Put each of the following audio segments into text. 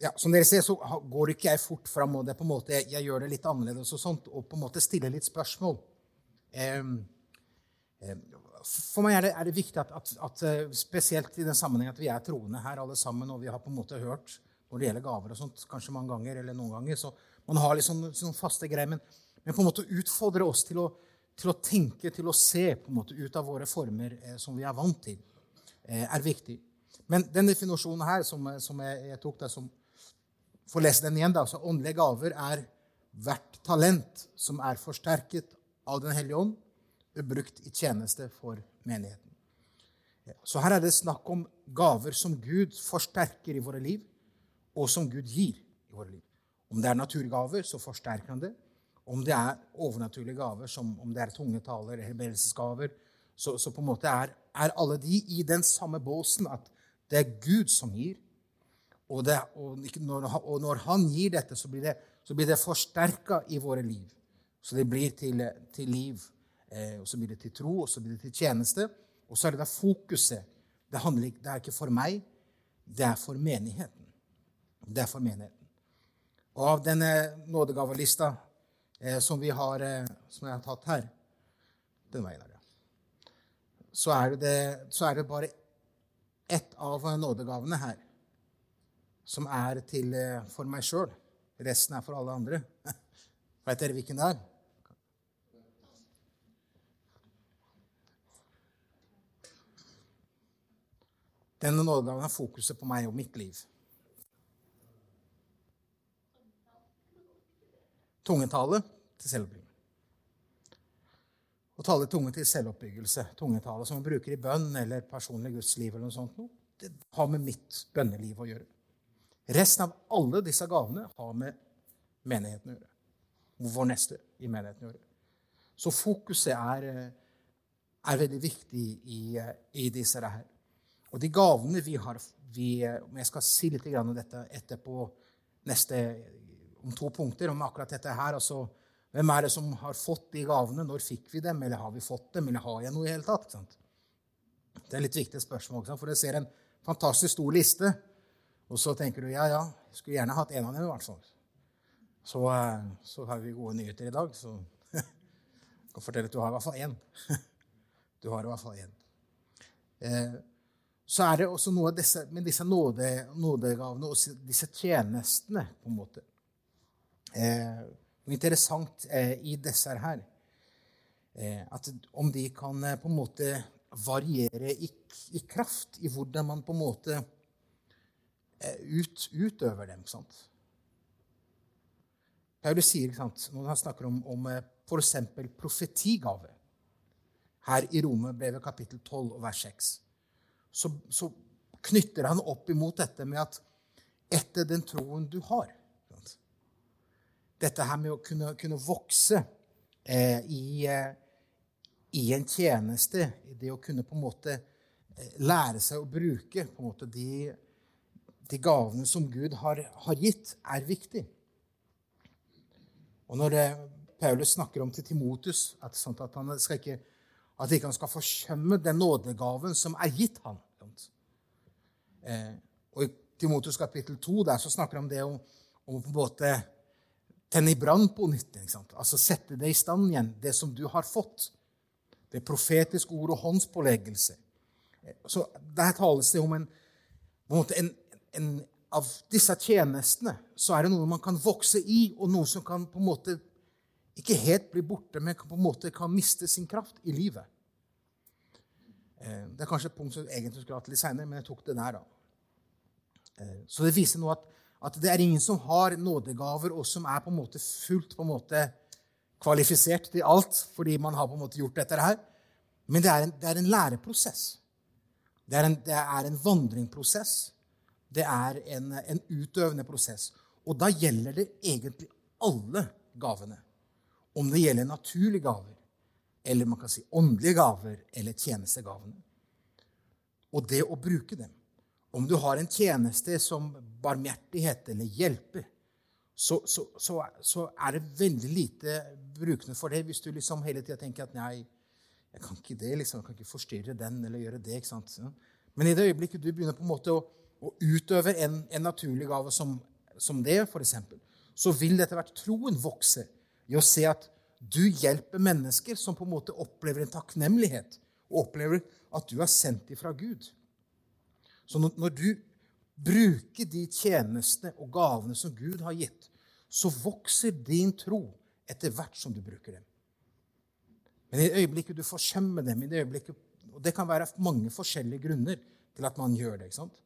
ja, Som dere ser, så går ikke jeg fort fram. og det er på en måte, jeg, jeg gjør det litt annerledes og sånt, og på en måte stiller litt spørsmål. Um, um, for meg er det, er det viktig at, at, at, eh, spesielt i den sammenheng at vi er troende her alle sammen, og vi har på en måte hørt når det gjelder gaver og sånt, kanskje mange ganger eller noen ganger, så man har liksom sånn faste greier. Men, men, på en måte utfordre oss til å, til å, tenke, til å se på en måte ut av våre former eh, som vi er vant til, eh, er viktig. Men den definisjonen her som, som jeg, jeg, tok der, som får lese den igjen, da, så åndelige gaver er hvert talent som er forsterket av Den hellige ånd, brukt i tjeneste for menigheten. Så her er det snakk om gaver som Gud forsterker i våre liv, og som Gud gir i våre liv. Om det er naturgaver, så forsterker han det. Om det er overnaturlige gaver, som om det er tungetaler eller helbredelsesgaver, så, så, på en måte er, er, alle de i den samme båsen at det er Gud som gir. Og, det, og, når, og når, han gir dette, så blir det, så det forsterka i våre liv. Så det blir til, til liv. Eh, og så blir det til tro, og så blir det til tjeneste. Og så er det der fokuset. Det, handler, det er ikke for meg, det er for menigheten. Det er for menigheten. Og av denne nådegavelista eh, som, vi har, eh, som jeg har tatt her Den veien her, ja. Så er det, så er det bare ett av nådegavene her som er til eh, for meg sjøl. Resten er for alle andre. Veit dere hvilken det er? Denne nådegaven har fokuset på meg og mitt liv. Tungetale til selvoppbyggelse. Å tale tunge til selvoppbyggelse, tungetale som man bruker i bønn eller personlig gudsliv, eller noe sånt, det har med mitt bønneliv å gjøre. Resten av alle disse gavene har med menigheten å gjøre. Vår neste i menigheten å gjøre. Så fokuset er, er veldig viktig i, i disse her. Og de gavene vi har vi, Jeg skal si litt om dette etterpå neste om to punkter om akkurat dette her. altså hvem er det som har fått de gavene? Når fikk vi dem? Eller har vi fått dem? Eller har jeg noe i hele tatt? Det er litt viktig spørsmål, for dere ser en fantastisk stor liste, og så tenker du ja, ja, skulle gjerne hatt en av dem i hvert fall. Så, eh, så har vi gode nyheter i dag. Så jeg kan fortelle at du har i hvert fall én. Du har i hvert fall én. Eh, så er det også noe disse, med disse nåde, nådegavene og disse tjenestene på en måte. Eh, interessant eh, i disse her at om de kan på en måte variere i, i, kraft i hvordan man på en måte ut, utøver dem. sant? Paulus sier sant, når han snakker om, om f.eks. profetigave her i Romerbrevet kapittel 12 og vers 6, så, så knytter han opp imot dette med at etter den troen du har dette her med å kunne, kunne vokse eh, i, eh, i, en tjeneste, det å kunne på en måte eh, lære seg å bruke på en måte de, de gavene som Gud har, har, gitt, er viktig. Og når eh, Paulus snakker om til Timotus at, at han skal ikke at ikke han skal forsømme den nådegaven som er gitt ham. Eh, og I Timotus kapittel 2 der så snakker han om det om, om på en måte tenne i brann på nytt. Altså sette det i stand igjen, det som du har fått. Det profetiske ord og håndspåleggelse. Så Der tales det om en, en, en, Av disse tjenestene så er det noe man kan vokse i, og noe som kan på en måte ikke helt bli borte, men på en måte kan miste sin kraft i livet. Eh, det er kanskje et punkt som egentlig skulle hatt litt seinere, men jeg tok det der. da. Eh, så det viser noe at at det er ingen som har nådegaver, og som er på en måte fullt på en måte kvalifisert til alt fordi man har på en måte gjort dette her. Men det er en, det er en læreprosess. Det er en, det er en vandringsprosess. Det er en, en utøvende prosess. Og da gjelder det egentlig alle gavene. Om det gjelder naturlige gaver, eller man kan si åndelige gaver, eller tjenestegavene. Og det å bruke dem. Om du har en tjeneste som barmhjertighet eller hjelper, så, så, så, så, er det veldig lite brukende for det hvis du liksom hele tida tenker at nei, jeg kan ikke det, liksom, jeg kan ikke forstyrre den eller gjøre det. ikke sant? Men i det øyeblikket du begynner på en måte å, og utøver en, en naturlig gave som, som det, f.eks., så vil etter hvert troen vokse i å se at du hjelper mennesker som på en måte opplever en takknemlighet, og opplever at du er sendt ifra Gud. Så når du bruker de tjenestene og gavene som Gud har gitt, så vokser din tro etter hvert som du bruker dem. Men i det øyeblikket du forsømmer dem, i det øyeblikket, og det kan være mange forskjellige grunner til at man gjør det, ikke sant?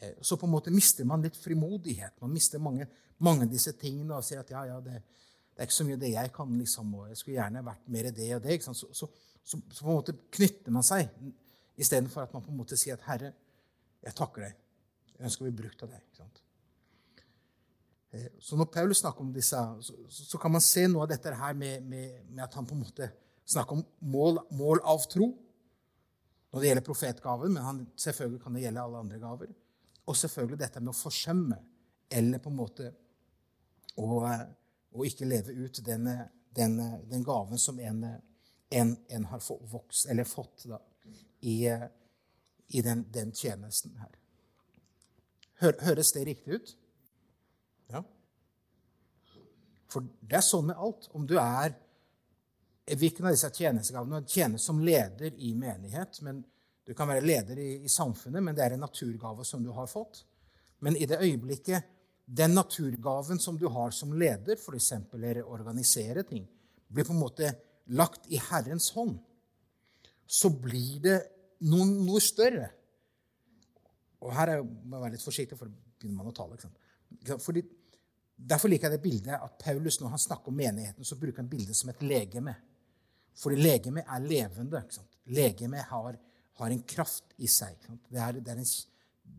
Eh, så på en måte mister man litt frimodighet. Man mister mange, av disse tingene og sier at ja, ja, det, det, er ikke så mye det jeg kan, liksom, og jeg skulle gjerne vært mer det og det. Så, så, så, så på en måte knytter man seg istedenfor at man på en måte sier at Herre, jeg takker deg. Jeg ønsker å bli brukt av deg. ikke sant? Eh, så når Paulus snakker om disse, så, så kan man se noe av dette her med, med, med at han på en måte snakker om mål, mål, av tro når det gjelder profetgaven, men han, selvfølgelig kan det gjelde alle andre gaver. Og selvfølgelig dette med å forsømme eller på en måte å, å ikke leve ut den, den, den gaven som en, en, en har vokst, eller fått da, i, i den, den, tjenesten her. Hør, høres det riktig ut? Ja. For det er sånn med alt. Om du er hvilken av disse tjenestegavene tjener som leder i menighet. men Du kan være leder i, i, samfunnet, men det er en naturgave som du har fått. Men i det øyeblikket den naturgaven som du har som leder, f.eks. eller organisere ting, blir på en måte lagt i Herrens hånd, så blir det noe, noe større. Og her er, må jeg være litt forsiktig, for da begynner man å tale. Fordi, derfor liker jeg det bildet at Paulus, når han snakker om menigheten, så bruker han bildet som et legeme. Fordi legeme er levende. Legeme har, har, en kraft i seg. Det er, det, er en,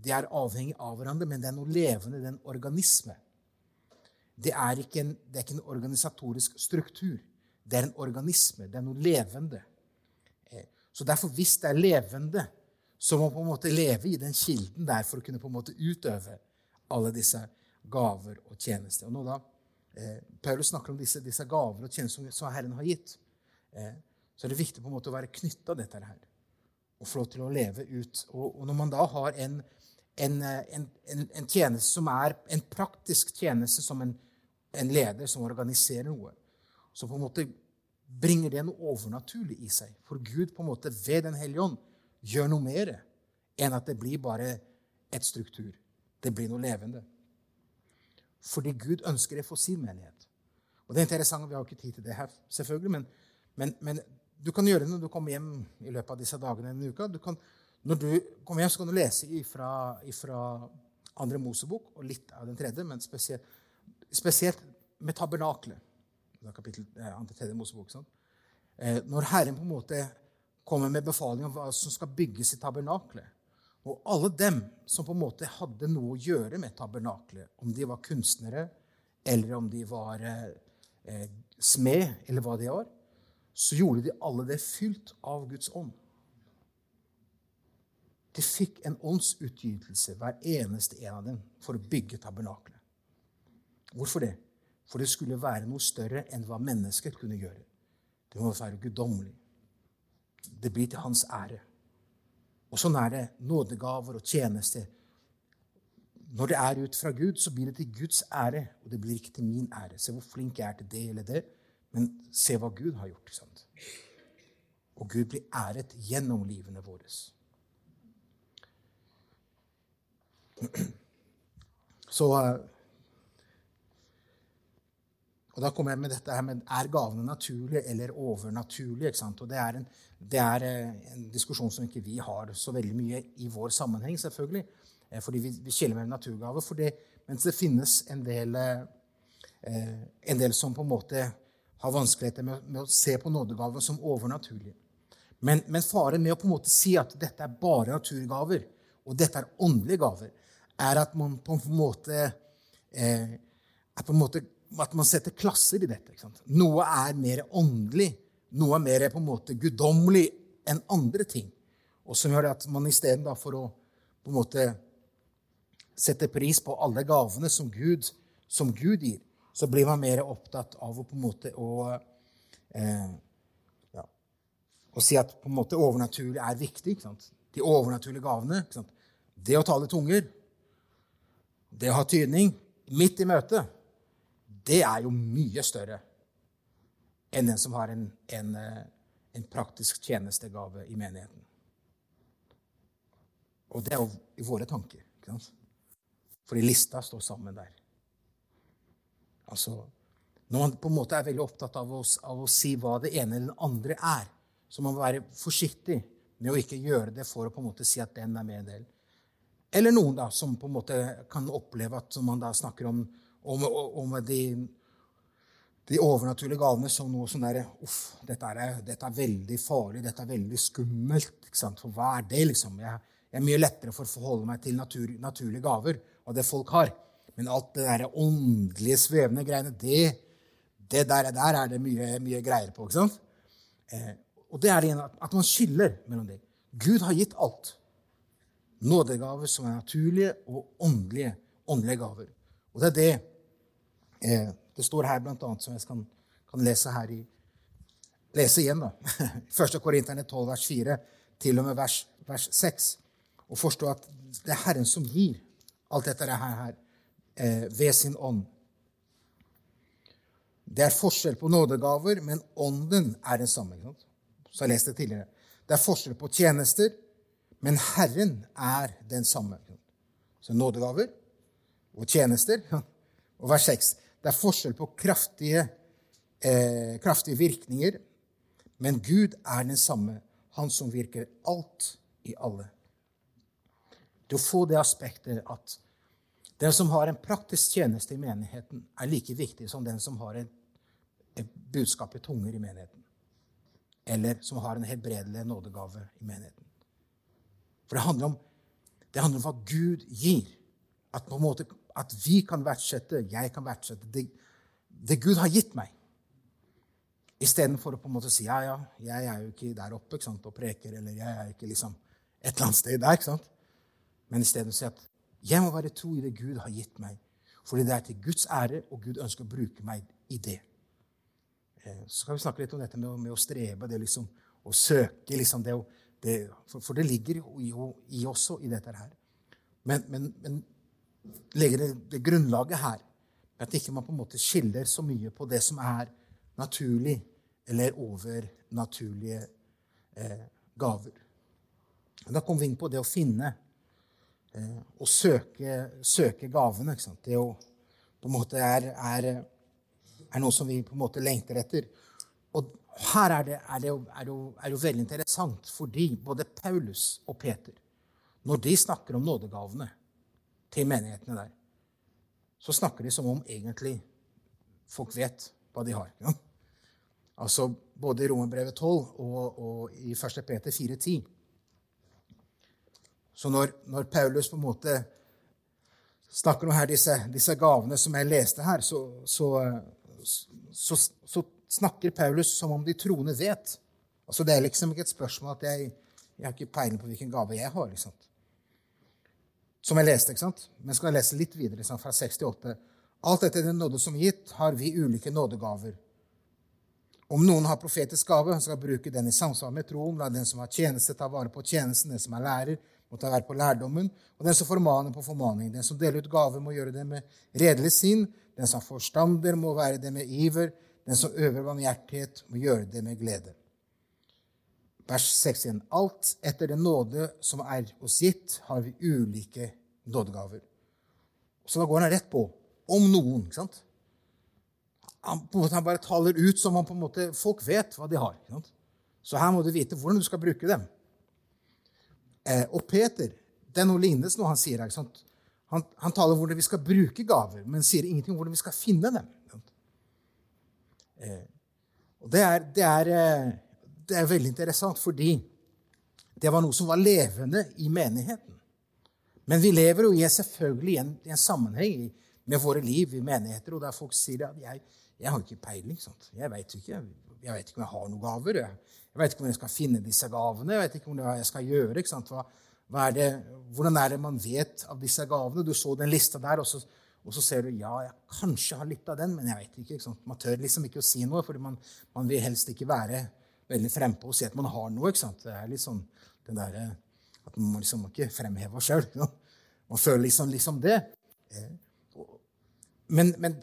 det er, avhengig av hverandre, men det er noe levende. Det er en organisme. Det er, ikke en, det er ikke en organisatorisk struktur. Det er en organisme. Det er noe levende. Eh, så derfor, hvis det er levende, så må man på en måte leve i den kilden der for å kunne på en måte utøve alle disse gaver og tjenester. Og nå da, eh, Paulus snakker om disse, disse gaver og tjenester som Herren har gitt. Eh, så er det viktig på en måte å være knytta dette her og få lov til å leve ut. Og, og når man da har en, en, en, en, tjeneste som er en praktisk tjeneste som en, leder som organiserer noe, så på en måte bringer det noe overnaturlig i seg. For Gud på en måte ved Den hellige ånd gjør noe mer enn at det blir bare et struktur. Det blir noe levende. Fordi Gud ønsker det for sin menighet. Og det er interessant, Vi har ikke tid til det her, selvfølgelig, men men, men, du kan gjøre det når du kommer hjem i løpet av disse dagene denne uka. Du kan, når du kommer hjem, så kan du lese ifra, ifra andre Mosebok og litt av den tredje, men spesielt, spesielt med tabernaklet. Kapittel eh, andre, tredje Mosebok. Sånn. Eh, når Herren på en måte kommer med befaling om hva som skal bygges i tabernaklet. Og alle dem som på en måte hadde noe å gjøre med tabernaklet, om de var kunstnere, eller om de var eh, smed, eller hva de var, så gjorde de alle det fylt av Guds ånd. De fikk en åndsutgytelse, hver eneste en av dem, for å bygge tabernaklet. Hvorfor det? For det skulle være noe større enn hva mennesket kunne gjøre. Det må være guddommelig. Det blir til hans ære. Og sånn er det. Nådegaver og tjenester. Når det er ut fra Gud, så blir det til Guds ære, og det blir ikke til min ære. Se hvor flink jeg er til det eller det. Men se hva Gud har gjort. Sant? Og Gud blir æret gjennom livene våre. Så eh, Og da kommer jeg med dette her med er gavene naturlige eller overnaturlige. Og det er, en, det er eh, en diskusjon som ikke vi har så veldig mye i vår sammenheng, selvfølgelig. Eh, fordi vi, vi skiller mellom naturgaver. Mens det finnes en del, en del som på en måte har vanskeligheter med, med, å se på nådegaver som overnaturlige. Men, men, faren med å på en måte si at dette er bare naturgaver, og dette er åndelige gaver, er at man på en måte, eh, på en måte at man setter klasser i dette. Noe er mer åndelig, noe er mer på en måte guddommelig enn andre ting. Og som gjør at man istedenfor å på en måte sette pris på alle gavene som Gud, som Gud gir, så blir man mer opptatt av å på en måte å, eh, ja, å si at på en måte overnaturlig er viktig. De overnaturlige gavene. Det å tale tunger det å ha tydning midt i møtet, det er jo mye større enn den som har en, en, eh, en praktisk tjenestegave i menigheten. Og det er jo i våre tanker. Fordi lista står sammen der. Altså, Når man på en måte er veldig opptatt av å, av å si hva det ene eller det andre er, så må man være forsiktig med å ikke gjøre det for å på en måte si at den er med en del. Eller noen da, som på en måte kan oppleve at man da snakker om, om, om de, de, overnaturlige gavene som noe sånn derre Uff, dette er, dette er, veldig farlig, dette er veldig skummelt. ikke sant? For hva er det, liksom? Jeg, jeg er mye lettere for å forholde meg til natur, naturlige gaver og det folk har. Men alt det der åndelige, svevende greiene, det, det der, der, er det mye, mye, greier på. ikke sant? Eh, og det er det at man skiller mellom det. Gud har gitt alt. Nådegaver som er naturlige og åndelige, åndelige gaver. Og det er det eh, det står her, blant annet, som jeg kan, kan lese her i Lese igjen, da. 1. Korinterne 12, vers 4, til og med vers, vers 6. Og forstå at det er Herren som gir alt dette her, ved sin ånd. Det er forskjell på nådegaver, men ånden er den samme. Så jeg leste det tidligere. Det er forskjell på tjenester, men Herren er den samme. Så nådegaver og tjenester. Og vers 6. Det er forskjell på kraftige, eh, kraftige virkninger, men Gud er den samme, han som virker alt i alle til å få det aspektet at den som har en praktisk tjeneste i menigheten, er like viktig som den som har et, budskap i tunger i menigheten. Eller som har en helbredelig nådegave i menigheten. For det handler om, det handler om hva Gud gir. At, måte, at vi kan verdsette, jeg kan verdsette det, det Gud har gitt meg. Istedenfor å på en måte si ja, ja, jeg er jo ikke der oppe ikke sant, og preker, eller jeg er ikke liksom et eller annet sted der. ikke sant? men isteden si at jeg må være tro i det Gud har gitt meg. Fordi det er til Guds ære, og Gud ønsker å bruke meg i det. Eh, så skal vi snakke litt om dette med, med å strebe, det liksom, å søke liksom det, det, for, for, det ligger jo i, også i dette her. Men, men, men legger det, det, grunnlaget her, at ikke man på en måte skiller så mye på det som er naturlig, eller overnaturlige eh, gaver. Da kommer vi inn på det å finne å søke, søke gavene. Ikke sant? Det jo, på en måte er, er, er, noe som vi på en måte lengter etter. Og her er det, er det, jo, er jo, er jo veldig interessant, fordi både Paulus og Peter, når de snakker om nådegavene til menighetene der, så snakker de som om egentlig folk vet hva de har. Ja? Altså både i Romerbrevet 12 og, og i 1. Peter 4.10 så når, når, Paulus på en måte snakker om her disse, disse gavene som jeg leste her, så, så, så, så, snakker Paulus som om de troende vet. Altså Det er liksom ikke et spørsmål at jeg, jeg har ikke peiling på hvilken gave jeg har. liksom. Som jeg leste, ikke sant? Men skal jeg lese litt videre, liksom, fra 68. Alt etter den nåde som er gitt, har vi ulike nådegaver. Om noen har profetisk gave, han skal bruke den i samsvar med troen. La den som har tjeneste, ta vare på tjenesten. Den som er lærer, må ta vær på lærdommen. Og den som formaner på formaning. Den som deler ut gaver, må gjøre det med redelig sinn. Den som forstander, må være det med iver. Den som øver barmhjertighet, må gjøre det med glede. Vers 6 igjen. Alt etter den nåde som er oss gitt, har vi ulike nådegaver. Så da går han rett på om noen. ikke sant? Han, han bare taler ut som om folk vet hva de har. Så her må du vite hvordan du skal bruke dem. Eh, og Peter det er noe lignende som han sier her. Han, han, taler om hvordan vi skal bruke gaver, men sier ingenting om hvordan vi skal finne dem. Eh, og det er, det, er, eh, det er, veldig interessant, fordi det var noe som var levende i menigheten. Men vi lever jo selvfølgelig i en, i en sammenheng med våre liv i menigheter, og der folk sier at jeg, jeg har ikke peiling. Sant? Jeg vet ikke, jeg vet ikke om jeg har noen gaver. Jeg, jeg vet ikke hvordan jeg skal finne disse gavene. Jeg vet ikke hva jeg skal gjøre. Hva, hva er det, hvordan er det man vet av disse gavene? Du så den lista der, og så, og så ser du ja, jeg kanskje har litt av den, men jeg vet ikke. ikke man tør liksom ikke å si noe, for man, man, vil helst ikke være veldig frempå og si at man har noe. Det er litt sånn den der, at Man liksom ikke fremheve oss sjøl. Man føler liksom, liksom det. Men, men,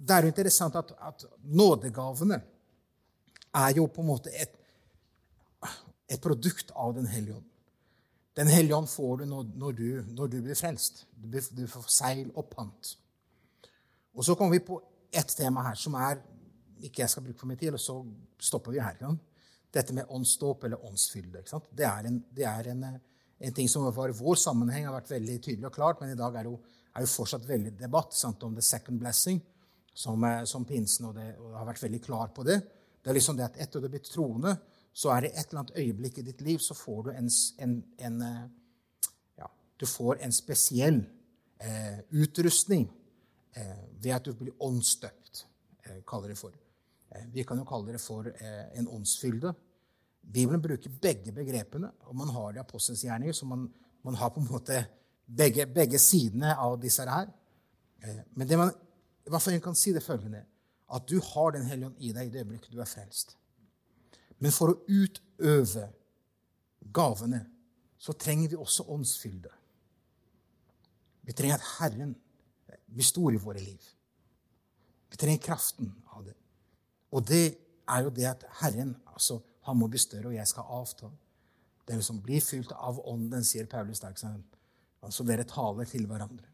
det er jo interessant at, at, nådegavene er jo på en måte et, et produkt av Den hellige ånd. Den hellige ånd får du når, når, du når, du blir frelst. Du, du får seil og pant. Og så kommer vi på ett tema her som er ikke jeg skal bruke for mye tid, og så stopper vi her. Ja. Dette med åndsdåp eller åndsfylde. Det er, en, det er en, en, ting som i vår sammenheng har vært veldig tydelig og klart, men i dag er det jo, er jo fortsatt veldig debatt sant, om the second blessing, som, eh, som pinsen, og, det, og har vært veldig klar på det. Det er liksom det at etter du har blitt troende, så er det et eller annet øyeblikk i ditt liv så får du en, en, en eh, ja, du får en spesiell eh, utrustning eh, ved at du blir åndsdøpt, eh, kaller det for. Eh, vi kan jo kalle det for eh, en åndsfylde. Bibelen bruker begge begrepene, og man har det i apostelens gjerninger, så man, man, har på en måte begge, begge sidene av disse her. Men det man i hvert fall kan si det følgende at du har Den hellige ånd i deg i det øyeblikket du er frelst. Men for å utøve gavene så trenger vi også åndsfylde. Vi trenger at Herren blir stor i våre liv. Vi trenger kraften av det. Og det er jo det at Herren altså, han må bli større, og jeg skal avta. Det er liksom bli fylt av Ånden, sier Paulus Dagsheim. Altså dere taler til hverandre.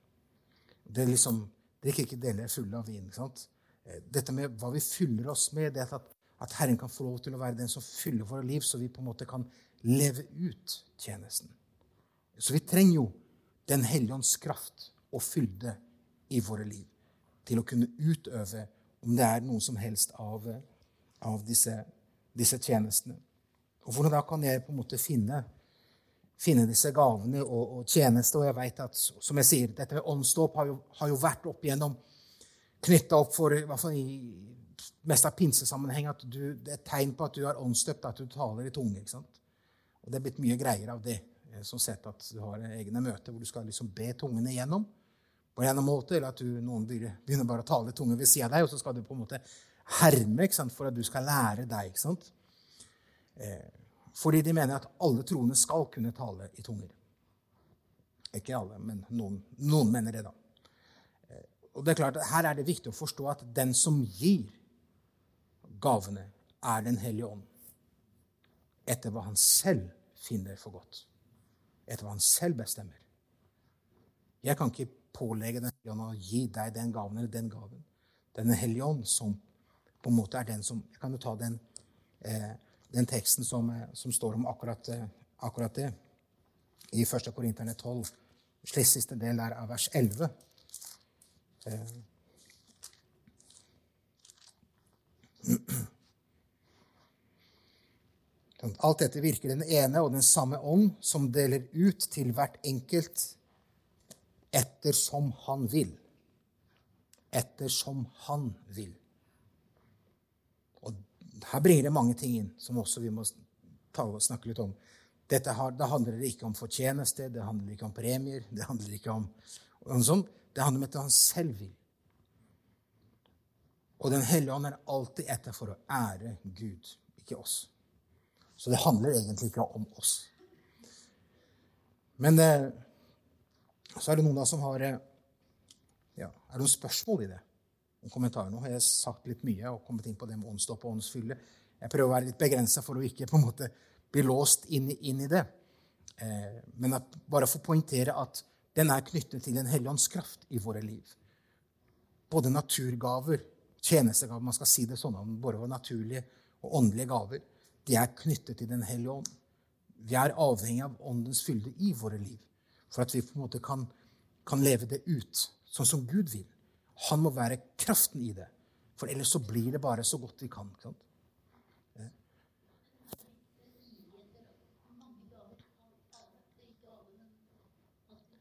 Det er liksom, Drikk ikke deler fulle av vin. ikke sant? Eh, dette med hva vi fyller oss med, det at, at Herren kan få lov til å være den som fyller våre liv, så vi på en måte kan leve ut tjenesten. Så vi trenger jo Den hellige ånds kraft og fylde i våre liv til å kunne utøve om det er noe som helst av, av disse, disse, tjenestene. Og hvordan da kan jeg på en måte finne, finne disse gavene og, og tjenester? Og jeg vet at, som jeg sier, dette med åndsdåp har, har, jo vært opp igjennom knytta opp for i hvert fall i mest av pinsesammenheng at du, det er et tegn på at du er åndsdøpt, at du taler i tunge. ikke sant? Og Det er blitt mye greier av det. Som sett at du har egne møter hvor du skal liksom be tungene igjennom på en måte, eller at du, noen begynner bare å tale tunge ved siden av deg, og så skal du på en måte herme for at du skal lære deg. ikke sant? Eh, fordi de mener at alle troende skal kunne tale i tunger. Ikke alle, men noen, noen mener det, da. Og det er klart Her er det viktig å forstå at den som gir gavene, er Den hellige ånd. Etter hva han selv finner for godt. Etter hva han selv bestemmer. Jeg kan ikke pålegge Den hellige ånd å gi deg den gaven eller den gaven. Den hellige ånd som på en måte er den som Jeg kan jo ta den, eh, den teksten som, eh, som, står om akkurat, eh, akkurat det i 1. Korinterne 12. Siste del er av vers 11. Eh. Alt dette virker den ene og den samme ånd, som deler ut til hvert enkelt ettersom han vil. Ettersom han vil. Og Her bringer det mange ting inn som også vi må snakke litt om. Dette har, det handler ikke om fortjeneste, det handler ikke om premier, det handler ikke om, om sånt. Det handler om at han selv vil. Og Den hellige ånd er alltid etter for å ære Gud, ikke oss. Så det handler egentlig ikke om oss. Men eh, så er det noen da som har eh, ja, Er det noen spørsmål i det? Om kommentarer nå har jeg sagt litt mye og kommet inn på det med åndsdåp og åndsfylle. Jeg prøver å være litt begrensa for å ikke på en måte bli låst inn, inn i det. Eh, men bare for å poengtere at den er knyttet til Den hellige ånds kraft i våre liv. Både naturgaver, tjenestegaver Man skal si det sånn om både naturlige og åndelige gaver. De er knyttet til Den hellige ånd. Vi er avhengig av åndens fylde i våre liv for at vi på en måte kan, kan leve det ut sånn som Gud vil. Han må være kraften i det, for ellers så blir det bare så godt vi kan. ikke sant?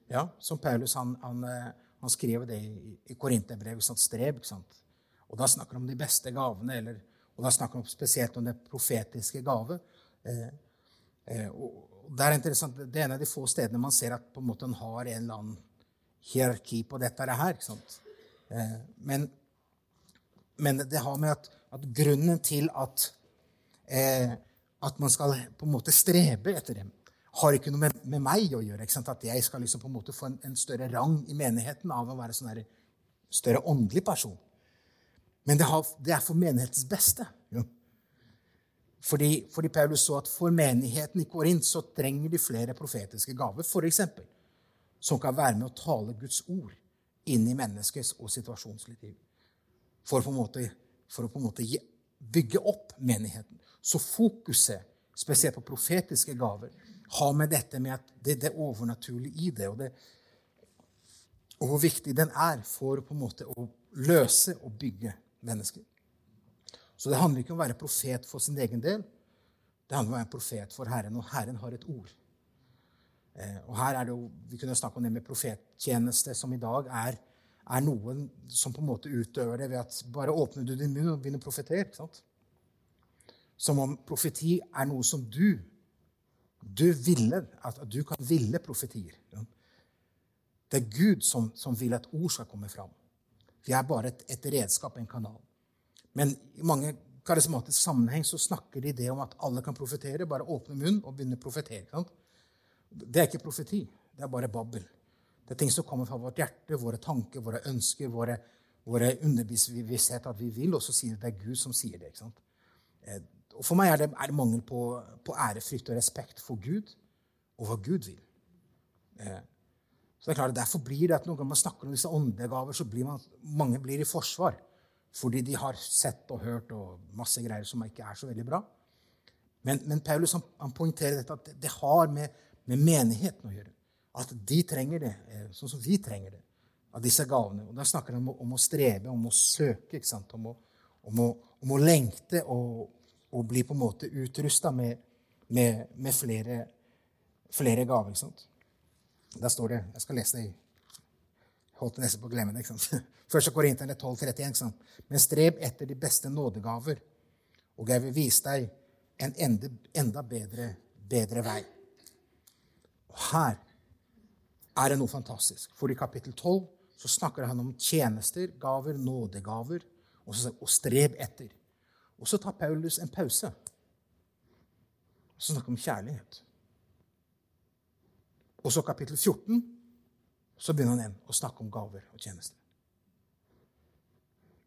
Ja, som Paulus han, han, eh, han skrev det i, i Korinterbrevet, sånn strev. ikke sant? Og Da snakker han om de beste gavene, eller, og da snakker han spesielt om det profetiske gave. Eh, eh, og, det er interessant, det er en av de få stedene man ser at på en måte en har en eller annen hierarki på dette her. Eh, men, men, det har med at, at grunnen til at, eh, at man skal på en måte strebe etter dem, har ikke noe med, med meg å gjøre. At jeg skal liksom på en måte få en, en, større rang i menigheten av å være en større åndelig person. Men det, har, det, er for menighetens beste. Jo. Fordi, fordi, Paulus så at for menigheten i Korint så trenger de flere profetiske gaver, f.eks. Som kan være med å tale Guds ord inn i menneskets og situasjonsliv. For, for å på en måte bygge opp menigheten. Så fokuset, spesielt på profetiske gaver, har med dette med at det, det overnaturlige i det og, det, og hvor viktig den er for på en måte å løse og bygge mennesker. Så det handler ikke om å være profet for sin egen del. Det handler om å være profet for Herren, og Herren har et ord. Eh, og her er det jo, Vi kunne snakke om det med profettjeneste, som i dag er, er, noen som på en måte utøver det ved at bare åpner du din munn og begynner å profetere. Som om profeti er noe som du du ville, at du kan ville profetier. Det er Gud som, som, vil at ord skal komme fram. Vi er bare et, et redskap, en kanal. Men i mange karismatiske sammenheng så snakker de det om at alle kan profetere. Bare åpne munn og begynne å profetere. Det er ikke profeti. Det er bare babbel. Det er ting som kommer fra vårt hjerte, våre tanker, våre ønsker, våre, våre underbevissthet at vi vil, og så sier det det er Gud som sier det. ikke sant? Og For meg er det, er det mangel på, på ærefrykt og respekt for Gud og hva Gud vil. Eh, så det er klart, Derfor blir det at når man snakker om disse åndegaver, så blir man, mange blir i forsvar. Fordi de har sett og hørt og masse greier som ikke er så veldig bra. Men, men Paulus han, han poengterer dette at det, har med, med, menigheten å gjøre. At de trenger det, eh, sånn som vi trenger det, av disse gavene. Og Da snakker han om, om, å strebe, om å søke, om å, om, å, om, å, lengte og, og bli på en måte utrusta med, med, med, flere, flere gaver. ikke sant? Der står det Jeg skal lese det i holdt nesten på å glemme det. ikke sant? Første Korinterne 12,31. Men streb etter de beste nådegaver, og jeg vil vise deg en enda, enda bedre, bedre, vei. Og her er det noe fantastisk. For i kapittel 12 så snakker han om tjenester, gaver, nådegaver, og, så, og streb etter. Og så tar Paulus en pause. Og snakker om kjærlighet. Og så kapittel 14 så begynner han igjen å snakke om gaver og tjenester.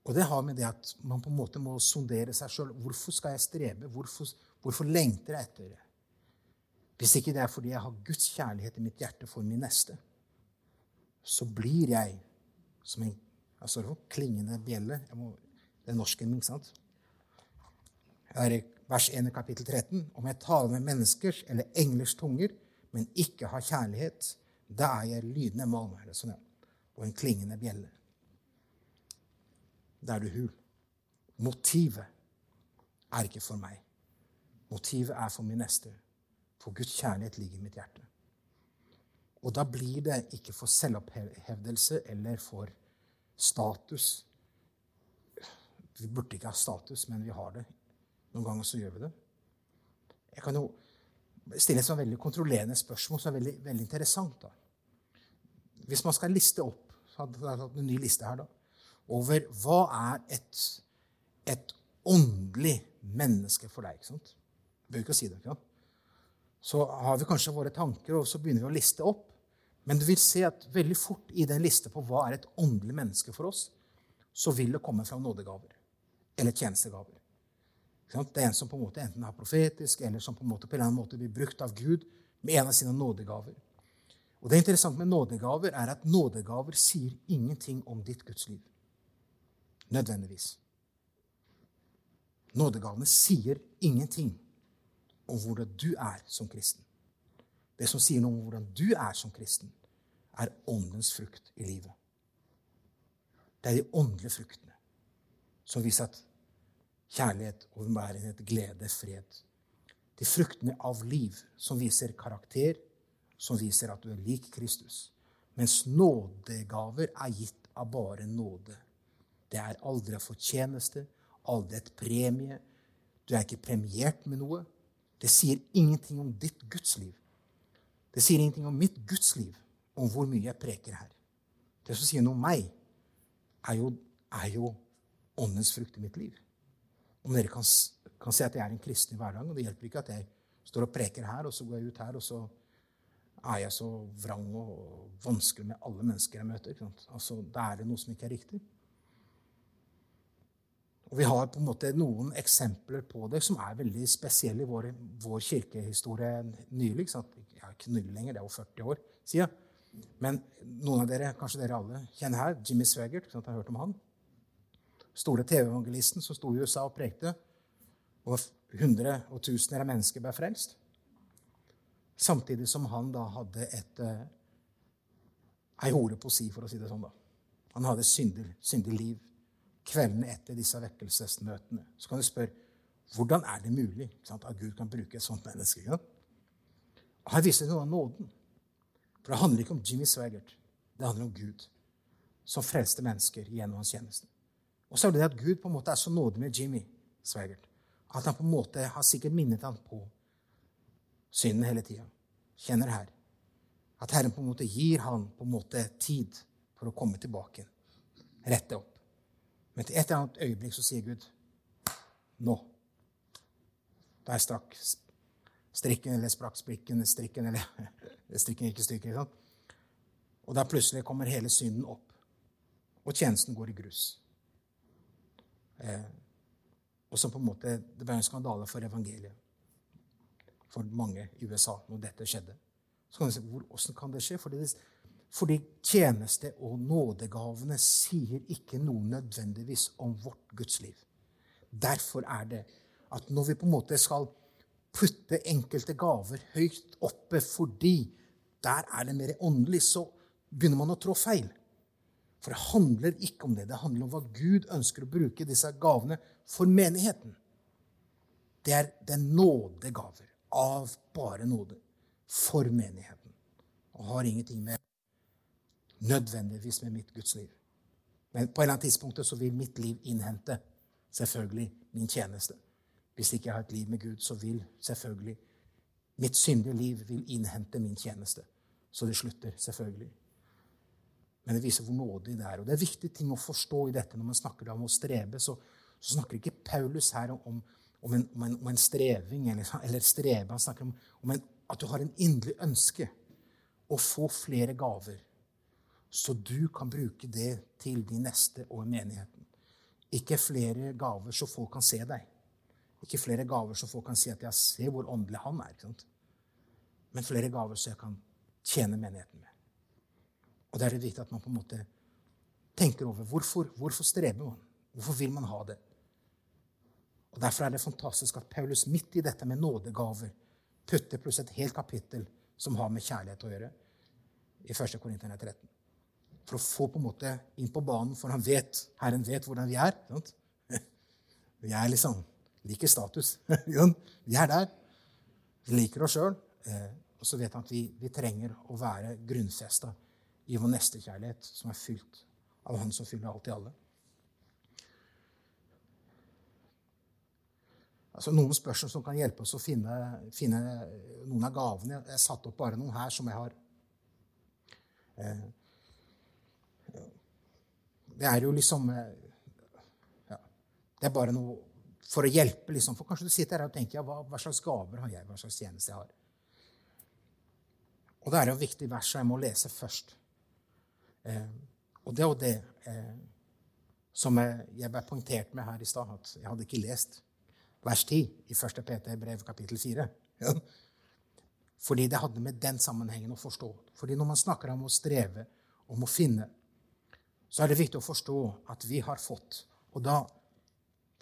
Og det har med det at man på en måte må sondere seg sjøl. Hvorfor skal jeg strebe? Hvorfor, hvorfor lengter jeg etter det? Hvis ikke det er fordi jeg har Guds kjærlighet i mitt hjerte for min neste, så blir jeg som en altså, klingende bjelle. Må, det er norsken min, ikke sant? Er i vers 1 i kapittel 13. Om jeg taler med menneskers eller englers tunger, men ikke har kjærlighet, da er jeg lydende malm sånn, og en klingende bjelle. Da er du hul. Motivet er ikke for meg. Motivet er for min neste. For Guds kjærlighet ligger i mitt hjerte. Og da blir det ikke for selvopphevdelse eller for status. Vi burde ikke ha status, men vi har det noen ganger så gjør vi det. Jeg kan jo stille et sånn veldig kontrollerende spørsmål som er veldig, veldig interessant. da. Hvis man skal liste opp så hadde jeg hatt en ny liste her da, over hva er et, et åndelig menneske for deg. ikke sant? Jeg behøver ikke si det. ikke sant? Så har vi kanskje våre tanker, og så begynner vi å liste opp. Men du vil se at veldig fort i den liste på hva er et åndelig menneske for oss, så vil det komme fram nådegaver eller tjenestegaver. Det er en som på en måte enten er profetisk, eller som på en måte på en eller annen måte blir brukt av Gud med en av sine nådegaver. Og Det interessante med nådegaver er at nådegaver sier ingenting om ditt gudsliv. Nødvendigvis. Nådegavene sier ingenting om hvordan du er som kristen. Det som sier noe om hvordan du er som kristen, er åndens frukt i livet. Det er de åndelige fruktene som viser at kjærlighet, overbærenhet, glede, fred. De fruktene av liv som viser karakter, som viser at du er lik Kristus. Mens nådegaver er gitt av bare nåde. Det er aldri en fortjeneste, aldri et premie. Du er ikke premiert med noe. Det sier ingenting om ditt gudsliv. Det sier ingenting om mitt gudsliv, om hvor mye jeg preker her. Det som sier noe om meg, er jo, er jo åndens frukt i mitt liv. Om dere kan, kan se at jeg er en kristen i hverdagen, og det hjelper ikke at jeg Står og preker her, og så går jeg ut her, og så er jeg så vrang og vanskelig med alle mennesker jeg møter. Altså, Da er det noe som ikke er riktig. Og Vi har på en måte noen eksempler på det som er veldig spesielle i vår, vår kirkehistorie nylig. Sant? Ja, ikke nylig lenger, det er jo 40 år siden. Men noen av dere, kanskje dere alle, kjenner her Jimmy Swaggart. Sant? Har hørt om han? Store TV-evangelisten som sto i USA og prekte. Og hundre og tusener av mennesker ble frelst. Samtidig som han da hadde et uh, ei hore på si, for å si det sånn. da. Han hadde syndig, syndig liv kveldene etter disse vekkelsesmøtene. Så kan du spørre hvordan er det mulig sant, at Gud kan bruke et sånt menneske? Ja? Her viser noe av nåden. For det handler ikke om Jimmy Swaggart. Det handler om Gud som frelste mennesker gjennom hans tjeneste. Og så er det at Gud på en måte er så nådig med Jimmy Swaggart at han på en måte har sikkert minnet ham på synden hele tida. Kjenner her. At Herren på en måte gir han på en måte tid for å komme tilbake. Rette opp. Men til et eller annet øyeblikk så sier Gud nå. Da er strakk strikken eller sprakk sprikken strikken eller strikken ikke stykker. Ikke sant? Og da plutselig kommer hele synden opp, og tjenesten går i grus. Eh, og som på en måte, Det ble en skandale for evangeliet for mange i USA når dette skjedde. Så kan du si, Hvordan kan det skje? Fordi fordi tjeneste og nådegavene sier ikke noe nødvendigvis om vårt gudsliv. Derfor er det at når vi på en måte skal putte enkelte gaver høyt oppe fordi der er det mer åndelig, så begynner man å trå feil. For det handler ikke om det. Det handler om hva Gud ønsker å bruke disse gavene for menigheten. Det er den nådegaver av bare nåde for menigheten. Og har ingenting med nødvendigvis med mitt Guds liv. Men på et eller annet tidspunkt så vil mitt liv innhente selvfølgelig min tjeneste. Hvis ikke jeg har et liv med Gud, så vil selvfølgelig mitt syndige liv vil innhente min tjeneste. Så det slutter, selvfølgelig. Men det viser hvor nådig det er. Og det er viktige ting å forstå i dette når man snakker om å strebe. Så, så snakker ikke Paulus her om, om, en, om, en, om en, streving eller, eller strebe. Han snakker om, at du har en inderlig ønske å få flere gaver så du kan bruke det til de neste og menigheten. Ikke flere gaver så folk kan se deg. Ikke flere gaver så folk kan si at 'jeg ser hvor åndelig han er'. Men flere gaver så jeg kan tjene menigheten med. Og det er det viktig at man på en måte tenker over hvorfor, hvorfor streber man. Hvorfor vil man ha det? Og Derfor er det fantastisk at Paulus midt i dette med nådegaver putter pluss et helt kapittel som har med kjærlighet å gjøre, i 1. Korinterne 13 for å få på en måte inn på banen, for han vet, Herren vet hvordan vi er. Sant? Vi er liksom liker status. vi er der. Vi liker oss sjøl. Eh, og så vet han at vi, vi trenger å være grunnfesta i vår nestekjærlighet, som er fylt av Han som fyller alt i alle. Altså, noen spørsmål som kan hjelpe oss å finne, finne noen av gavene. Jeg har satt opp bare noen her som jeg har eh, det er jo liksom eh, ja, Det er bare noe for å hjelpe, liksom. For kanskje du sitter her og tenker ja, hva, hva, slags gaver har jeg, hva slags tjeneste jeg har. Og det er jo et viktig vers jeg må lese først. Eh, og det er jo det eh, som jeg, jeg ble poengtert med her i stad, at jeg hadde ikke lest vers 10 i 1. Peter brev kapittel 4. Ja. Fordi det hadde med den sammenhengen å forstå. Fordi når man snakker om å streve, om å finne, så er det viktig å forstå at vi har fått. Og da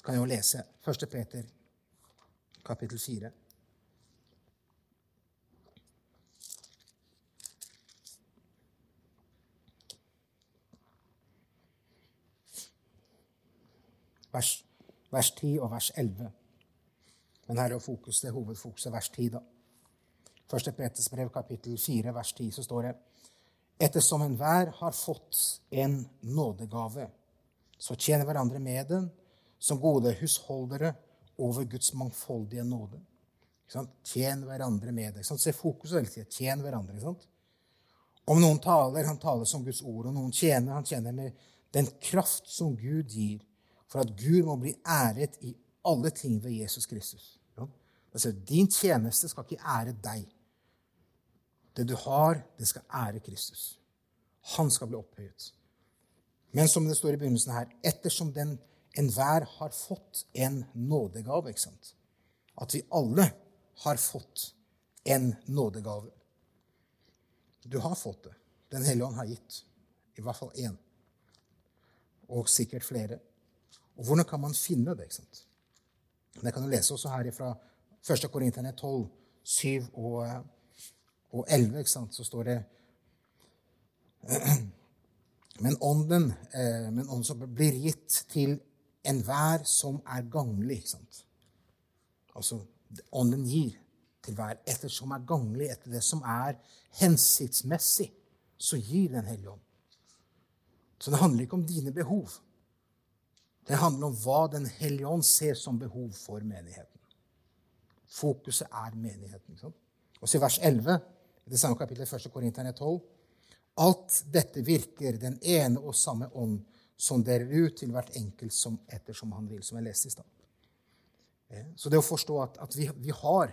kan jeg jo lese 1. Peter kapittel 4. Vers, vers 10 og vers 11. Men her er fokus, det hovedfokuset vers 10. da. Første Peters brev, kapittel 4, vers 10, så står det Ettersom enhver har fått en nådegave, så tjener hverandre med den som gode husholdere over Guds mangfoldige nåde. Tjen hverandre med det. Se fokuset hele tida. Tjen hverandre. Om noen taler, han taler som Guds ord. Og noen tjener, han tjener med den kraft som Gud gir, for at Gud må bli æret i alle ting ved Jesus Kristus. Altså, din tjeneste skal ikke ære deg. Det du har, det skal ære Kristus. Han skal bli opphøyet. Men som det står i begynnelsen her, ettersom den enhver har fått en nådegave ikke sant? At vi alle har fått en nådegave. Du har fått det. Den hellige ånd har gitt. I hvert fall én. Og sikkert flere. Og hvordan kan man finne det? ikke sant? Det kan du lese også her fra 1. Korinterne 12, 7 og, og 11. Ikke sant? Så står det Men ånden, eh, men ånden som blir gitt til enhver som er ganglig. Ikke sant? Altså, ånden gir til hver etter som er ganglig, etter det som er hensiktsmessig, så gir Den hellige ånd. Så det handler ikke om dine behov. Det handler om hva Den hellige ånd ser som behov for menigheten. Fokuset er menigheten. Ikke Og så i vers 11 i det samme kapitlet 1. Korinterne 12 Alt dette virker den ene og samme ånd som deler ut til hvert enkelt som ettersom han vil, som jeg leste i stad. Eh, så det å forstå at, at vi, vi, har,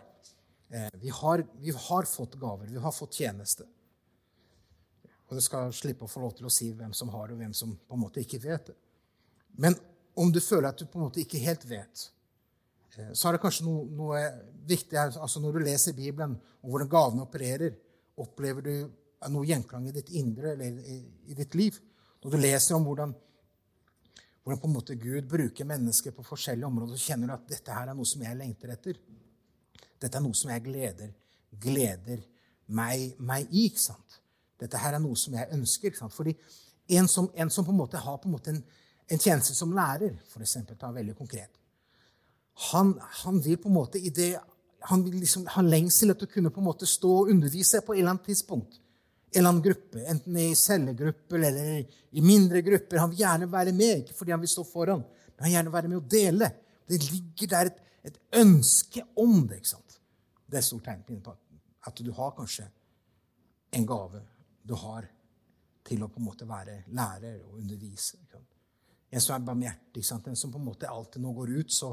eh, vi, har, vi, har, fått gaver, vi har fått tjeneste. Og det skal slippe å få lov til å si hvem som har det, og hvem som på en måte ikke vet det. Men om du føler at du på en måte ikke helt vet, eh, så er det kanskje noe, noe viktig altså Når du leser Bibelen, og hvordan gavene opererer, opplever du noe gjenklang i ditt indre eller i, i ditt liv. Når du leser om hvordan, hvordan på en måte Gud bruker mennesker på forskjellige områder, så kjenner du at dette her er noe som jeg lengter etter. Dette er noe som jeg gleder, gleder meg, meg i. ikke sant? Dette her er noe som jeg ønsker. ikke sant? Fordi en som, en som på en måte har på en, måte en, en tjeneste som lærer, for eksempel, ta veldig konkret han, han vil på en måte i det han vil liksom ha lengsel etter å kunne på en måte stå og undervise på et eller annet tidspunkt en eller annen gruppe, enten i cellegrupper eller i mindre grupper. Han vil gjerne være med, ikke fordi han vil stå foran, men han vil gjerne være med og dele. Det ligger der et, et ønske om det. ikke sant? Det er et stort tegn på at du har kanskje en gave du har til å på en måte være lærer og undervise. En som er barmhjertig, en som på en måte alltid nå går ut, så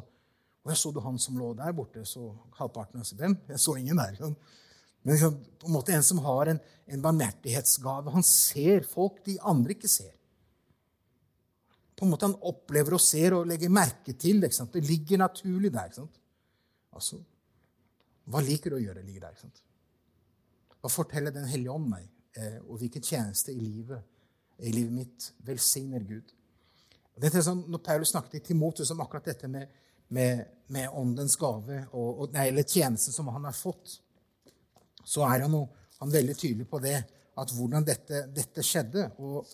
og jeg så du han som lå der borte, så halvparten av hvem? Jeg så ingen der. Sånn. Men liksom, på en måte en som har en, en barmhjertighetsgave. Han ser folk de andre ikke ser. På en måte Han opplever og ser og legger merke til. Ikke sant? Det ligger naturlig der. Ikke sant? Altså, Hva liker du å gjøre ligger der? Ikke sant? Hva forteller Den hellige ånd meg? Eh, og hvilken tjeneste i livet, i livet mitt velsigner Gud? Og det er sånn, når Paulus snakket i Timotus om akkurat dette med, med, med åndens gave, og, og, nei, eller tjeneste som han har fått så er han, han veldig tydelig på det, at hvordan dette, dette skjedde. Og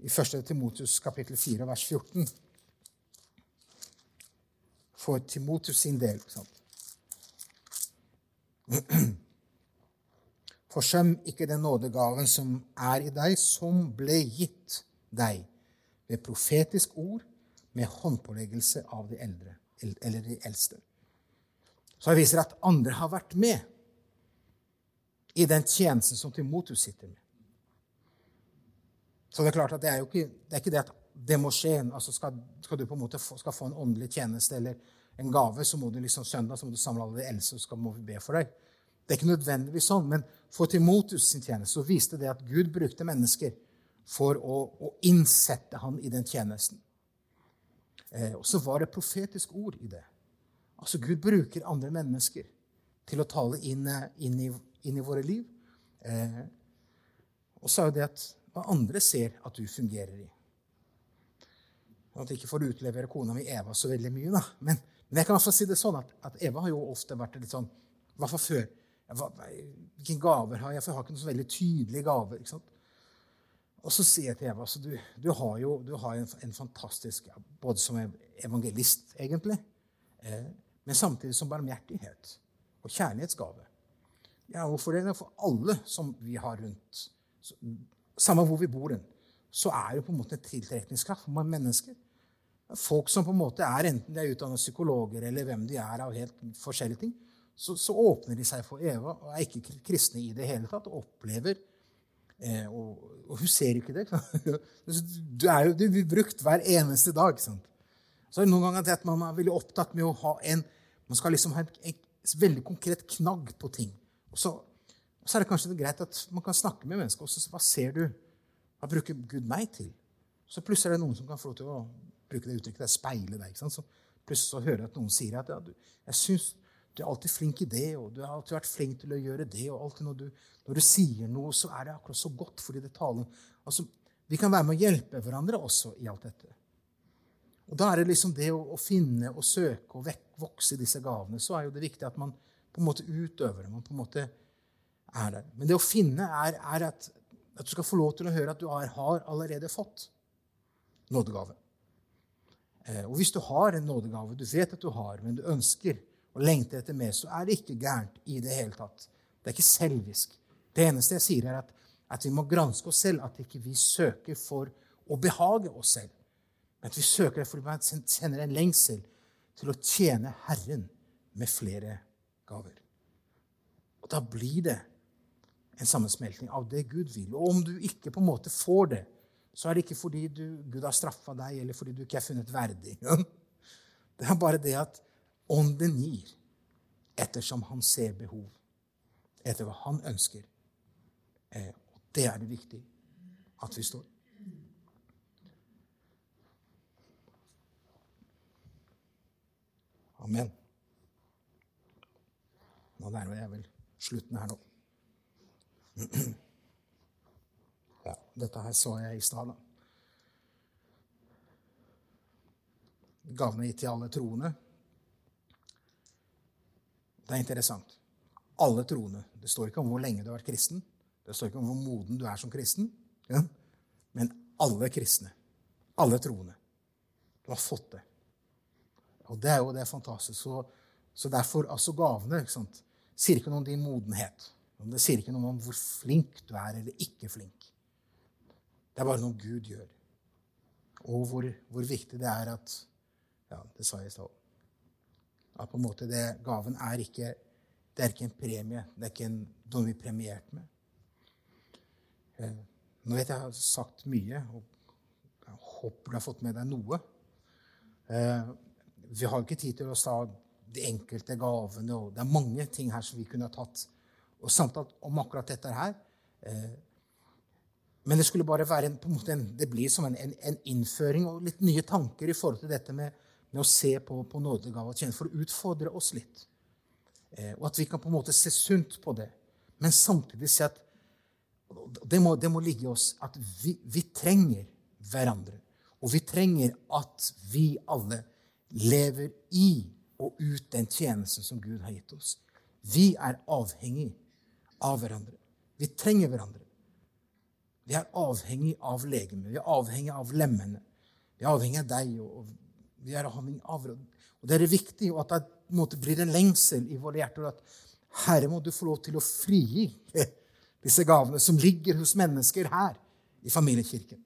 i 1. Timotus kapittel 4, vers 14 For Timotus sin del? Forsøm ikke den nådegaven som er i deg, som ble gitt deg ved profetisk ord med håndpåleggelse av de eldre, eller de eldste. Så jeg viser at andre har vært med i den tjenesten som Timotus sitter med. Så det er klart at det er jo ikke det, er ikke det at det må skje. altså skal, skal, du på en måte få, få en åndelig tjeneste eller en gave, så må du liksom søndag så må du samle alle de eldste, og så må vi be for deg. Det er ikke nødvendigvis sånn, men for Timotus sin tjeneste så viste det at Gud brukte mennesker for å, å innsette ham i den tjenesten. Eh, og så var det profetisk ord i det. Altså Gud bruker andre mennesker til å tale inn, inn i inn i våre liv. Eh, og så er jo det at hva andre ser at du fungerer i. At jeg ikke får utlevere kona mi Eva så veldig mye, da. Men, men jeg kan også si det sånn at, at, Eva har jo ofte vært litt sånn I hvert fall før. Hvilke gaver har jeg? For jeg har ikke noen så veldig tydelige gaver. ikke sant? Og så sier jeg til Eva altså du, du har jo du har en, en, fantastisk Både som evangelist, egentlig, eh, men samtidig som barmhjertighet og kjærlighetsgave. Ja, hvorfor det? For alle som vi har rundt, samme hvor vi bor, så er det på en måte en tiltrekningskraft for mennesker. Folk som på en måte er enten de er utdannet psykologer eller hvem de er av helt forskjellige ting, så, så åpner de seg for Eva og er ikke kristne i det hele tatt og opplever og, og, hun ser ikke det. Du er jo blir brukt hver eneste dag. Sant? Så noen ganger at man er veldig opptatt med å ha en Man skal liksom ha en, en veldig konkret knagg på ting. Og så, og så, er det kanskje greit at man kan snakke med mennesker. Også, så Hva ser du? Hva bruker Gud meg til? Så plutselig er det noen som kan få lov til å bruke det uttrykket, det er speile deg. Så plutselig så hører jeg at noen sier at ja, du, jeg syns du er alltid flink i det, og du har alltid vært flink til å gjøre det. og alltid når du, når du sier noe, så er det akkurat så godt fordi det taler altså, Vi kan være med å hjelpe hverandre også i alt dette. Og Da er det liksom det å, å finne og søke og vek, vokse disse gavene. Så er jo det viktig at man på en måte utøver det. man på en måte er der. Men det å finne er, er at, at, du skal få lov til å høre at du har, har allerede fått nådegave. Eh, og hvis du har en nådegave du vet at du har, men du ønsker og lengter etter mer, så er det ikke gærent i det hele tatt. Det er ikke selvisk. Det eneste jeg sier, er at, at vi må granske oss selv, at ikke vi søker for å behage oss selv. Men at vi søker fordi vi kjenner en lengsel til å tjene Herren med flere gaver. Og da blir det en sammensmelting av det Gud vil. Og om du ikke på en måte får det, så er det ikke fordi du, Gud har straffa deg, eller fordi du ikke er funnet verdig. Det er bare det at Ånden gir ettersom han ser behov, etter hva han ønsker. Eh, det er det viktig at vi står. Amen. Nå nærmer jeg vel slutten her nå. Ja, dette her så jeg i stad. Gavene gitt til alle troende. Det er interessant. Alle troende. Det står ikke om hvor lenge du har vært kristen. Det står ikke om hvor moden du er som kristen. Ja? Men alle kristne, alle troende, du har fått det. Og det er jo det fantastiske. Så, så derfor, altså gavene ikke sant? sier ikke noe om din modenhet. Det sier ikke noe om hvor flink du er eller ikke flink. Det er bare noe Gud gjør. Og hvor, hvor viktig det er at Ja, det sa jeg i stad at på en måte det, gaven er ikke, det er ikke en premie. Det er ikke en, noe vi er premiert med. Eh, nå vet jeg jeg har sagt mye, og jeg håper du har fått med deg noe. Eh, vi har ikke tid til å ta de enkelte gavene, og det er mange ting her som vi kunne ha tatt og samtalt om akkurat dette her. Eh, men det skulle bare være en, en, det blir som en, en, en, innføring og litt nye tanker i forhold til dette med med å se på, på nådegave og tjeneste, for å utfordre oss litt. Eh, og at vi kan på en måte se sunt på det, men samtidig se at det må, det må ligge i oss at vi, vi, trenger hverandre. Og vi trenger at vi alle lever i og ut den tjenesten som Gud har gitt oss. Vi er avhengig av hverandre. Vi trenger hverandre. Vi er avhengig av legemet. Vi er avhengig av lemmene. Vi er avhengig av deg og vi er avhengig av. Og det er viktig at det måte, blir en lengsel i våre hjerter. At Herre, må du få lov til å frigi disse gavene som ligger hos mennesker her i familiekirken.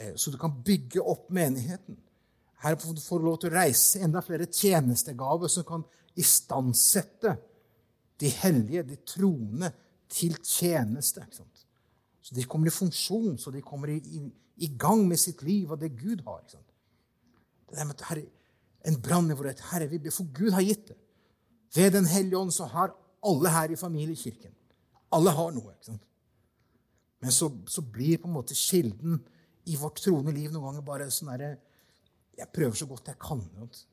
Eh, så du kan bygge opp menigheten. Her får du lov til å reise enda flere tjenestegaver som kan istandsette de hellige, de troende, til tjeneste. Så de kommer i funksjon, så de kommer i, i, i gang med sitt liv og det Gud har. Ikke sant? Det med herre, en brann i vår rett. Herre, vi ber, for Gud har gitt det. Ved Den hellige ånd så har alle her i familiekirken Alle har noe. ikke sant? Men så, så blir på en måte kilden i vårt troende liv noen ganger bare sånn derre Jeg prøver så godt jeg kan. Ikke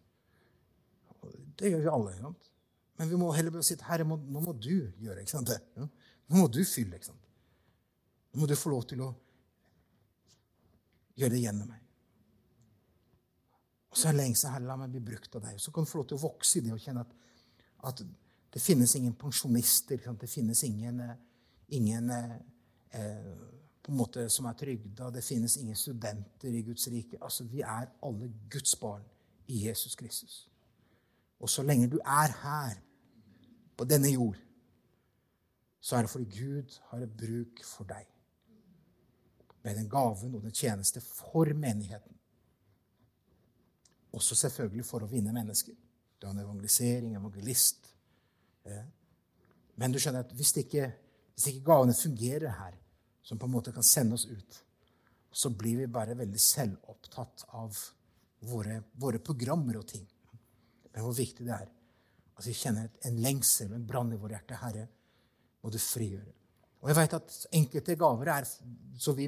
det gjør vi alle. Ikke sant? Men vi må heller si Herre, må, nå må du gjøre ikke sant? Ja? Nå må du fylle. ikke sant? Nå må du få lov til å gjøre det gjennom meg. Og så er lengselen Herre, la meg bli brukt av deg. Så kan du få lov til å vokse i det og kjenne at, at det finnes ingen pensjonister. Det finnes ingen, eh, ingen eh, på en måte som er trygda. Det finnes ingen studenter i Guds rike. Altså, Vi er alle Guds barn i Jesus Kristus. Og så lenge du er her, på denne jord, så er det fordi Gud har et bruk for deg. Med den gaven og den tjeneste for menigheten. Også selvfølgelig for å vinne mennesker. Du har en evangelisering, evangelist. Men du skjønner at hvis ikke, hvis ikke gavene fungerer her, som på en måte kan sende oss ut, så blir vi bare veldig selvopptatt av våre, våre programmer og ting. Men hvor viktig det er at vi kjenner en lengsel, en brann i vårt hjerte. Herre, må du frigjøre. Og jeg vet at enkelte gaver er så vi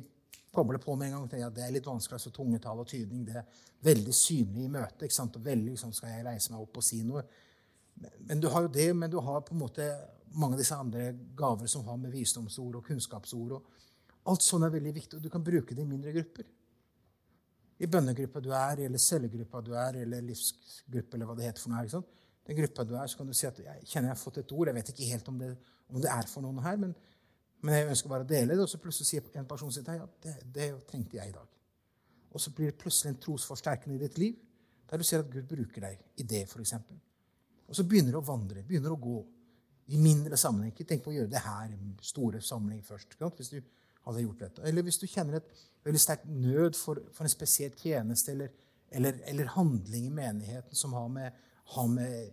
kobler på med en gang til at det er litt vanskelig, altså tungetall og tydning. Det er veldig synlig i møtet. ikke sant? Og veldig sånn skal jeg reise meg opp og si noe. Men du har jo det, men du har på en måte mange av disse andre gaver som har med visdomsord og kunnskapsord og Alt sånt er veldig viktig, og du kan bruke det i mindre grupper. I bønnegruppa du er, eller cellegruppa du er, eller livsgruppe, eller hva det heter for noe. her. ikke sant? Den gruppa du er, så kan du si at jeg kjenner jeg har fått et ord. Jeg vet ikke helt om det, om det er for noen her, men, men, jeg ønsker bare å dele det. Og så plutselig sier en person sitt, ja, det, det trengte jeg i dag. Og så blir det plutselig en trosforsterkende i ditt liv, der du ser at Gud bruker deg i det, f.eks. Og så begynner du å vandre, begynner å gå i mindre sammenheng. Ikke tenk på å gjøre det her i store sammenheng først. Hvis du hadde gjort dette. Eller hvis du kjenner et veldig sterkt nød for, for, en spesiell tjeneste eller, eller, eller, handling i menigheten som har med, har med,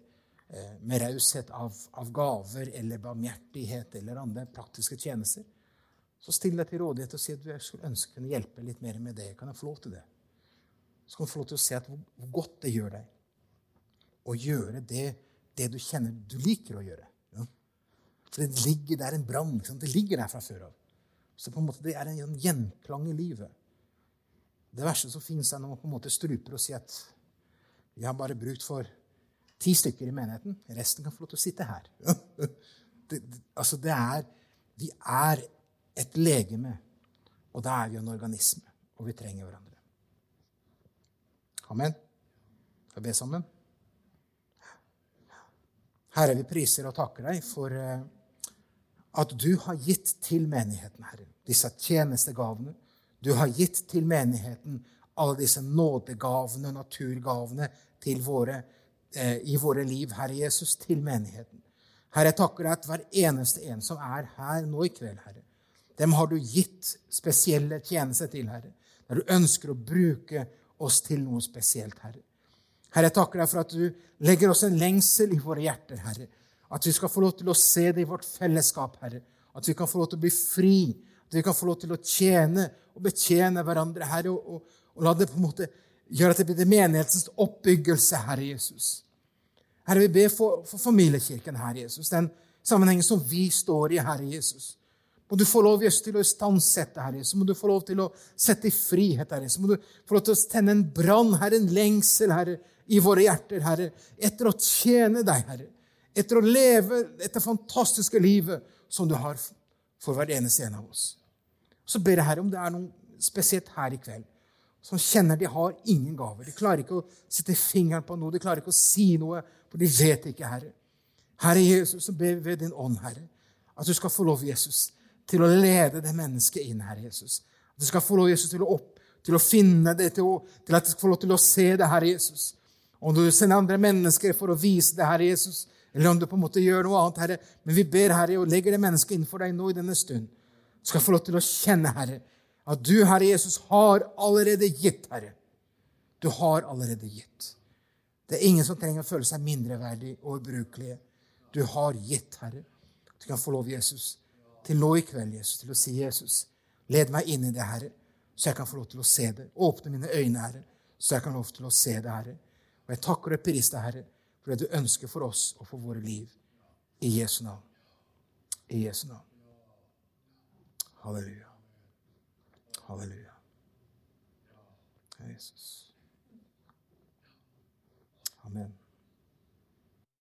med raushet av, av, gaver eller barmhjertighet eller andre praktiske tjenester, så still deg til rådighet og si at du skulle ønske å kunne hjelpe litt mer med det. Kan jeg få lov til det? Så kan du få lov til å se at hvor, godt det gjør deg å gjøre det, det, du kjenner du liker å gjøre. Ja? For det ligger der en brann. Det ligger der fra før av. Så på en måte det er en gjenklang i livet. Det verste som fins, er når man på en måte struper og sier at vi har bare brukt for ti stykker i menigheten. Resten kan få lov til å sitte her. det, det, altså det er Vi er et legeme, og da er vi en organisme. Og vi trenger hverandre. Amen. Skal vi be sammen? Herre, vi priser og takker deg for eh, at du har gitt til menigheten, Herre, disse tjenestegavene. Du har gitt til menigheten alle disse nådegavene, naturgavene, til våre, i våre liv, Herre Jesus, til menigheten. Herre, jeg takker deg at hver eneste en som er her nå i kveld, Herre, dem har du gitt spesielle tjenester til, Herre, der du ønsker å bruke oss til noe spesielt, Herre. Herre, jeg takker deg for at du legger oss en lengsel i våre hjerter, Herre, at vi skal få lov til å se det i vårt fellesskap, Herre. At vi kan få lov til å bli fri. At vi kan få lov til å tjene og betjene hverandre, Herre. Og, og, og la det på en måte gjøre at det blir menighetens oppbyggelse, Herre Jesus. Herre, vi ber for, for familiekirken, Herre Jesus. Den sammenhengen som vi står i, Herre Jesus. Må du få lov Jesus, til å istandsette, Herre. Jesus. må du få lov til å sette i frihet, Herre. Jesus. må du få lov til å tenne en brann, Herre, en lengsel, Herre, i våre hjerter, Herre, etter å tjene deg, Herre etter å leve dette fantastiske livet som du har for hver eneste en av oss. Så ber jeg Herre om det er noe spesielt her i kveld som kjenner de har ingen gaver. De klarer ikke å sette fingeren på noe, de klarer ikke å si noe, for de vet ikke, Herre. Herre Jesus, så ber vi ved din ånd, Herre, at du skal få lov, Jesus, til å lede det mennesket inn, Herre Jesus. At du skal få lov, Jesus, til å, opp, til å finne det, til, å, til at du skal få lov til å se det, Herre Jesus. Om du sender andre mennesker for å vise det, Herre Jesus, eller om du på en måte gjør noe annet, Herre. Men vi ber, Herre, og legger det mennesket innenfor deg nå i denne stund. Du skal få lov til å kjenne, Herre, at du, Herre Jesus, har allerede gitt, Herre. Du har allerede gitt. Det er ingen som trenger å føle seg mindreverdig og ubrukelige. Du har gitt, Herre. Du kan få lov, Jesus, til nå i kveld, Jesus, til å si, Jesus, led meg inn i det, Herre, så jeg kan få lov til å se det. Åpne mine øyne, Herre, så jeg kan få lov til å se det, Herre. Og jeg takker deg, Herre, for det du ønsker for oss og for våre liv. I Jesu navn. I Jesu navn. Halleluja. Halleluja. Jesus. Amen.